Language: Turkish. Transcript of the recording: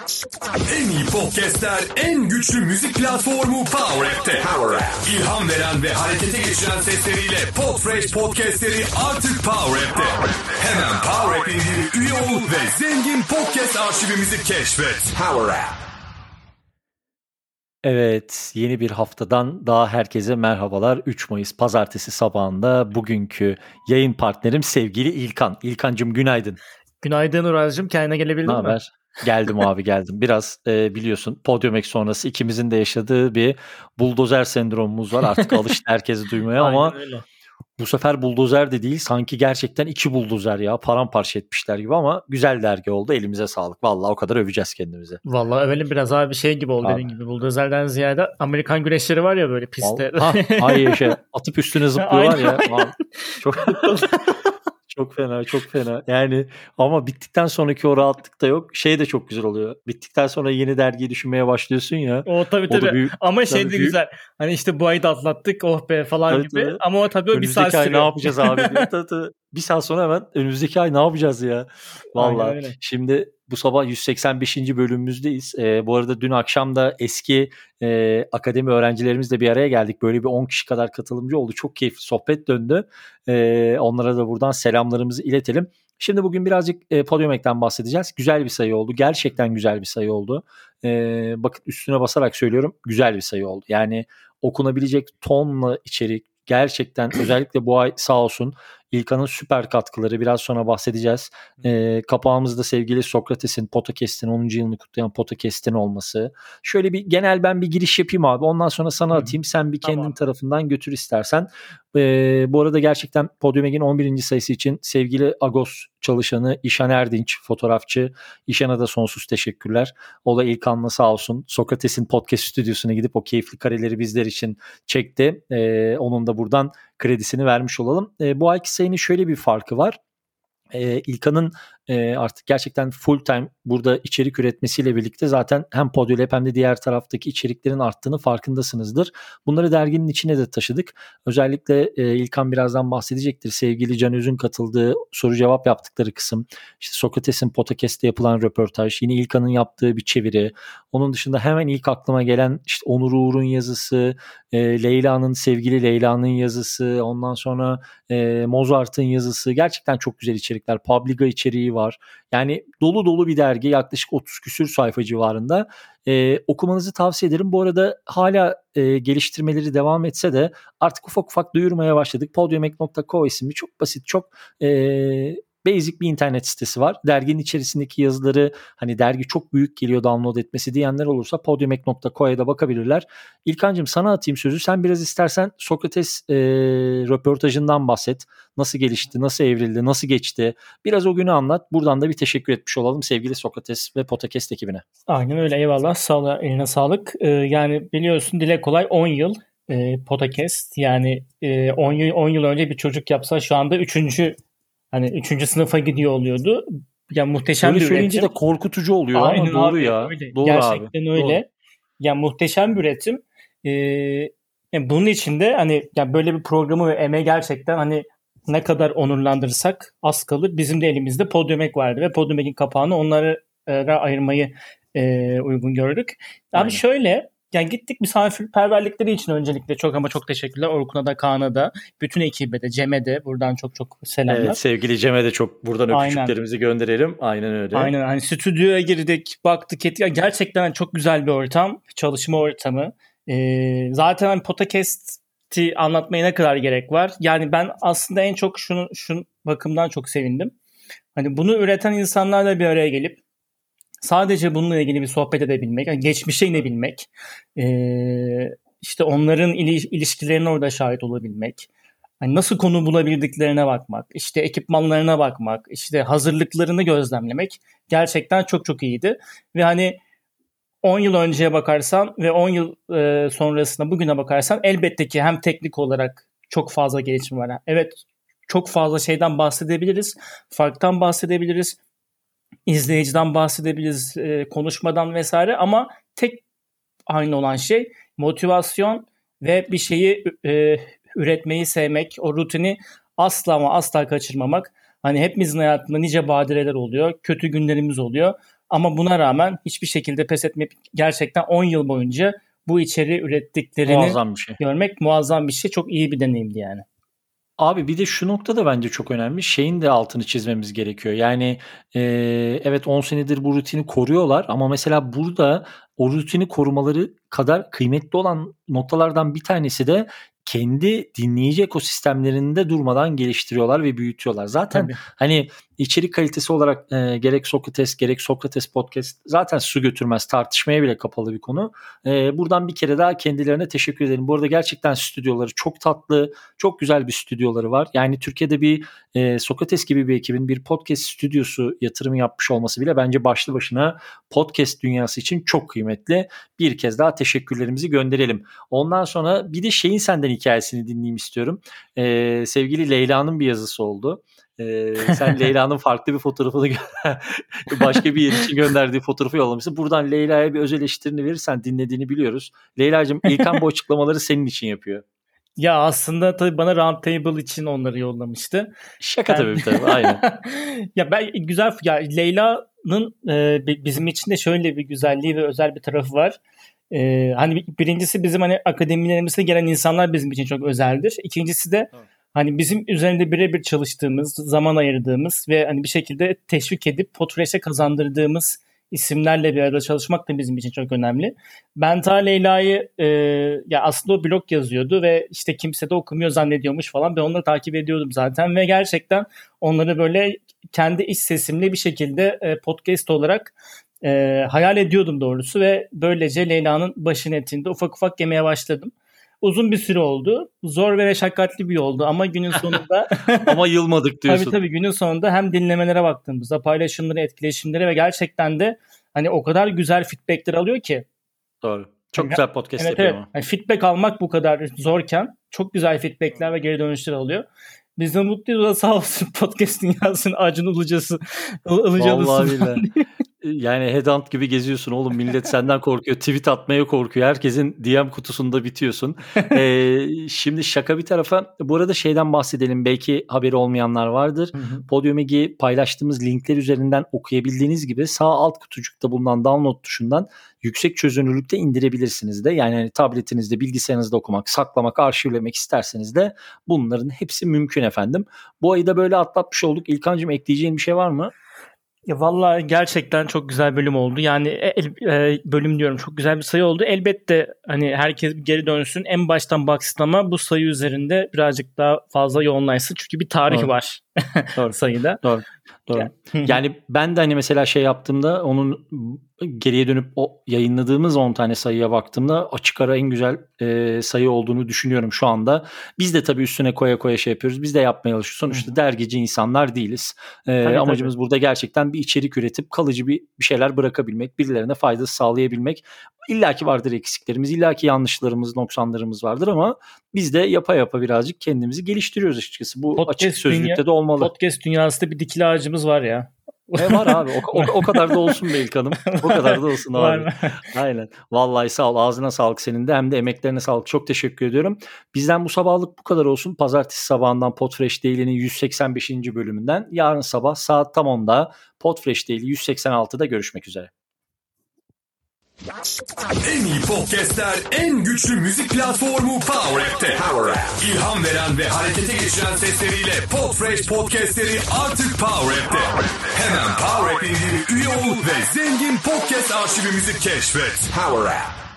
En iyi podcastler, en güçlü müzik platformu Power App'te. Power App. İlham veren ve harekete geçiren sesleriyle Podfresh podcastleri artık Power App'te. Hemen Power App indirip üye ol ve zengin podcast arşivimizi keşfet. Power App. Evet, yeni bir haftadan daha herkese merhabalar. 3 Mayıs pazartesi sabahında bugünkü yayın partnerim sevgili İlkan. İlkancım günaydın. Günaydın Uraz'cığım. Kendine gelebildin Ne mi? haber? Geldim abi geldim. Biraz e, biliyorsun Podium sonrası ikimizin de yaşadığı bir buldozer sendromumuz var. Artık alıştı herkesi duymaya ama öyle. bu sefer buldozer de değil sanki gerçekten iki buldozer ya paramparça etmişler gibi ama güzel dergi oldu. Elimize sağlık. Vallahi o kadar öveceğiz kendimizi. Vallahi övelim biraz abi şey gibi oldu Abi. dediğin gibi. Buldozerden ziyade Amerikan güreşleri var ya böyle pistte. Ha, ay şey atıp üstüne zıplıyorlar ya. Aynen. Çok çok fena, çok fena. Yani ama bittikten sonraki o rahatlık da yok. Şey de çok güzel oluyor. Bittikten sonra yeni dergiyi düşünmeye başlıyorsun ya. o tabii O tabii. büyük. Ama şey de büyük. güzel. Hani işte bu ayı da atlattık oh be falan Tabii, gibi. tabii. Ama o tabii o bir saat ay ne sürüyor. yapacağız abi? diyor. Tabii, tabii. Bir saat sonra hemen önümüzdeki ay ne yapacağız ya? Öyle. Şimdi bu sabah 185. bölümümüzdeyiz. Ee, bu arada dün akşam da eski e, akademi öğrencilerimizle bir araya geldik. Böyle bir 10 kişi kadar katılımcı oldu. Çok keyifli sohbet döndü. Ee, onlara da buradan selamlarımızı iletelim. Şimdi bugün birazcık e, Podium Ek'ten bahsedeceğiz. Güzel bir sayı oldu. Gerçekten güzel bir sayı oldu. Ee, bakın üstüne basarak söylüyorum. Güzel bir sayı oldu. Yani okunabilecek tonla içerik gerçekten özellikle bu ay sağ olsun İlkan'ın süper katkıları biraz sonra bahsedeceğiz. Ee, kapağımızda sevgili Sokrates'in Potakest'in 10. yılını kutlayan Potakest'in olması. Şöyle bir genel ben bir giriş yapayım abi. Ondan sonra sana atayım. Sen bir kendin Tamam. tarafından götür istersen. Ee, bu arada gerçekten Podium Ege'nin 11. sayısı için sevgili Agos çalışanı İşan Erdinç fotoğrafçı. İşan'a da sonsuz teşekkürler. O da İlkan'la sağ olsun Sokrates'in podcast stüdyosuna gidip o keyifli kareleri bizler için çekti. Ee, onun da buradan kredisini vermiş olalım. Ee, bu ayki sayının şöyle bir farkı var. Ee, İlkan'ın e, artık gerçekten full time burada içerik üretmesiyle birlikte zaten hem Podyolab hem de diğer taraftaki içeriklerin arttığını farkındasınızdır. Bunları derginin içine de taşıdık. Özellikle e, İlkan birazdan bahsedecektir. Sevgili Can Öz'ün katıldığı soru cevap yaptıkları kısım. İşte Sokrates'in podcast'te yapılan röportaj. Yine İlkan'ın yaptığı bir çeviri. Onun dışında hemen ilk aklıma gelen işte Onur Uğur'un yazısı, e, Leyla'nın sevgili Leyla'nın yazısı, ondan sonra e, Mozart'ın yazısı. Gerçekten çok güzel içerikler. Publica içeriği var. Yani dolu dolu bir dergi yaklaşık 30 küsür sayfa civarında. E, okumanızı tavsiye ederim. Bu arada hala e, geliştirmeleri devam etse de artık ufak ufak duyurmaya başladık. Podiumek.co isimli çok basit, çok e, basic bir internet sitesi var. Derginin içerisindeki yazıları hani dergi çok büyük geliyor download etmesi diyenler olursa podiumek.co'ya da bakabilirler. İlkancığım sana atayım sözü. Sen biraz istersen Sokrates e, röportajından bahset. Nasıl gelişti, nasıl evrildi, nasıl geçti? Biraz o günü anlat. Buradan da bir teşekkür etmiş olalım sevgili Sokrates ve Podcast ekibine. Aynen öyle eyvallah. Sağ ol, eline sağlık. Ee, yani biliyorsun dile kolay 10 yıl e, podcast. Yani e, 10 yıl 10 yıl önce bir çocuk yapsa şu anda 3. hani 3. sınıfa gidiyor oluyordu. Ya muhteşem Böyle bir söyleyince üretim. de korkutucu oluyor Aynen ama doğru abi, ya. öyle. Doğru Gerçekten abi. öyle. Doğru. Ya muhteşem bir üretim. Ee, yani bunun içinde hani ya böyle bir programı ve emeği gerçekten hani ne kadar onurlandırırsak az kalır. Bizim de elimizde Podium Ek vardı ve Podium Ek'in kapağını onlara ayırmayı e, uygun gördük. Abi Aynen. şöyle yani gittik misafirperverlikleri için öncelikle çok ama çok teşekkürler. Orkun'a da Kaan'a da bütün ekibe de Cem'e de buradan çok çok selamlar. Evet sevgili Cem'e de çok buradan Aynen. öpücüklerimizi gönderelim. Aynen öyle. Aynen hani stüdyoya girdik baktık ettik. Ya gerçekten çok güzel bir ortam. Çalışma ortamı. Ee, zaten hani podcast'i anlatmaya ne kadar gerek var? Yani ben aslında en çok şunu şun bakımdan çok sevindim. Hani bunu üreten insanlarla bir araya gelip sadece bununla ilgili bir sohbet edebilmek, yani geçmişe inebilmek, ee, işte onların ili- ilişkilerine orada şahit olabilmek, hani nasıl konu bulabildiklerine bakmak, işte ekipmanlarına bakmak, işte hazırlıklarını gözlemlemek gerçekten çok çok iyiydi. Ve hani 10 yıl önceye bakarsan ve 10 yıl e, sonrasına bugüne bakarsan elbette ki hem teknik olarak çok fazla gelişim var. Evet çok fazla şeyden bahsedebiliriz, farktan bahsedebiliriz, izleyiciden bahsedebiliriz, e, konuşmadan vesaire ama tek aynı olan şey motivasyon ve bir şeyi e, üretmeyi sevmek, o rutini asla ama asla kaçırmamak. Hani hepimizin hayatında nice badireler oluyor, kötü günlerimiz oluyor. Ama buna rağmen hiçbir şekilde pes etmeyip gerçekten 10 yıl boyunca bu içeriği ürettiklerini muazzam bir şey. görmek muazzam bir şey. Çok iyi bir deneyimdi yani. Abi bir de şu nokta da bence çok önemli. Şeyin de altını çizmemiz gerekiyor. Yani e, evet 10 senedir bu rutini koruyorlar ama mesela burada o rutini korumaları kadar kıymetli olan noktalardan bir tanesi de kendi dinleyici ekosistemlerinde durmadan geliştiriyorlar ve büyütüyorlar. Zaten Tabii. hani içerik kalitesi olarak e, gerek Sokrates gerek Sokrates podcast zaten su götürmez tartışmaya bile kapalı bir konu. E, buradan bir kere daha kendilerine teşekkür ederim. Bu arada gerçekten stüdyoları çok tatlı, çok güzel bir stüdyoları var. Yani Türkiye'de bir e, Sokrates gibi bir ekibin bir podcast stüdyosu yatırımı yapmış olması bile bence başlı başına podcast dünyası için çok kıymetli. Bir kez daha teşekkürlerimizi gönderelim. Ondan sonra bir de şeyin senden hikayesini dinleyeyim istiyorum. E, sevgili Leyla'nın bir yazısı oldu. Ee, sen Leyla'nın farklı bir fotoğrafını başka bir yer için gönderdiği fotoğrafı yollamışsın. Buradan Leyla'ya bir öz eleştirini verirsen dinlediğini biliyoruz. Leyla'cığım İlkan bu açıklamaları senin için yapıyor. Ya aslında tabii bana Roundtable için onları yollamıştı. Şaka ben... tabii tabii aynen. ya ben güzel ya Leyla'nın e, bizim için de şöyle bir güzelliği ve özel bir tarafı var. E, hani birincisi bizim hani akademilerimize gelen insanlar bizim için çok özeldir. İkincisi de evet hani bizim üzerinde birebir çalıştığımız, zaman ayırdığımız ve hani bir şekilde teşvik edip Potreş'e kazandırdığımız isimlerle bir arada çalışmak da bizim için çok önemli. Ben ta Leyla'yı e, ya aslında o blog yazıyordu ve işte kimse de okumuyor zannediyormuş falan. Ben onları takip ediyordum zaten ve gerçekten onları böyle kendi iç sesimle bir şekilde e, podcast olarak e, hayal ediyordum doğrusu ve böylece Leyla'nın başın etinde ufak ufak yemeye başladım uzun bir süre oldu. Zor ve meşakkatli bir yoldu ama günün sonunda ama yılmadık diyorsun. tabii tabii günün sonunda hem dinlemelere baktığımızda paylaşımları, etkileşimleri ve gerçekten de hani o kadar güzel feedbackler alıyor ki. Doğru. Çok yani, güzel podcast evet, yapıyor evet. Yani feedback almak bu kadar zorken çok güzel feedbackler ve geri dönüşler alıyor. Biz de mutluyuz. Da sağ olsun podcast dünyasının Acun Ilıcası. Ilıcalısı. Vallahi billahi. yani headhunt gibi geziyorsun oğlum millet senden korkuyor tweet atmaya korkuyor herkesin DM kutusunda bitiyorsun. ee, şimdi şaka bir tarafa bu arada şeyden bahsedelim belki haberi olmayanlar vardır. Podium Egi paylaştığımız linkler üzerinden okuyabildiğiniz gibi sağ alt kutucukta bulunan download tuşundan yüksek çözünürlükte indirebilirsiniz de. Yani hani tabletinizde bilgisayarınızda okumak, saklamak, arşivlemek isterseniz de bunların hepsi mümkün efendim. Bu ayı da böyle atlatmış olduk. İlkancığım ekleyeceğin bir şey var mı? Ya vallahi gerçekten çok güzel bölüm oldu. Yani e, el, e, bölüm diyorum çok güzel bir sayı oldu. Elbette hani herkes geri dönsün. En baştan baksın ama bu sayı üzerinde birazcık daha fazla yoğunlaşsın. Çünkü bir tarih Doğru. var Doğru. sayıda. Doğru. Doğru. yani ben de hani mesela şey yaptığımda onun geriye dönüp o yayınladığımız 10 tane sayıya baktığımda açık ara en güzel e, sayı olduğunu düşünüyorum şu anda. Biz de tabii üstüne koya koya şey yapıyoruz. Biz de yapmaya çalışıyoruz. Sonuçta dergici insanlar değiliz. E, tabii, amacımız tabii. burada gerçekten bir içerik üretip kalıcı bir, bir şeyler bırakabilmek, birilerine fayda sağlayabilmek. İlla ki vardır eksiklerimiz, illa ki yanlışlarımız, noksanlarımız vardır ama biz de yapa yapa birazcık kendimizi geliştiriyoruz açıkçası. Bu podcast açık sözlükte dünya, de olmalı. Podcast dünyasında bir dikili ağacımız var ya. E var abi. O, o, o kadar da olsun be İlkan'ım. O kadar da olsun abi. Aynen. Vallahi sağ ol. Ağzına sağlık senin de hem de emeklerine sağlık. Çok teşekkür ediyorum. Bizden bu sabahlık bu kadar olsun. Pazartesi sabahından Podfresh Daily'nin 185. bölümünden yarın sabah saat tam 10'da Podfresh Daily 186'da görüşmek üzere. En iyi podcastler, en güçlü müzik platformu Power App'te. Power App. İlham veren ve harekete geçiren sesleriyle Podfresh podcastleri artık Power App'te. Hemen Power App üye ol ve zengin podcast arşivimizi keşfet. Power App.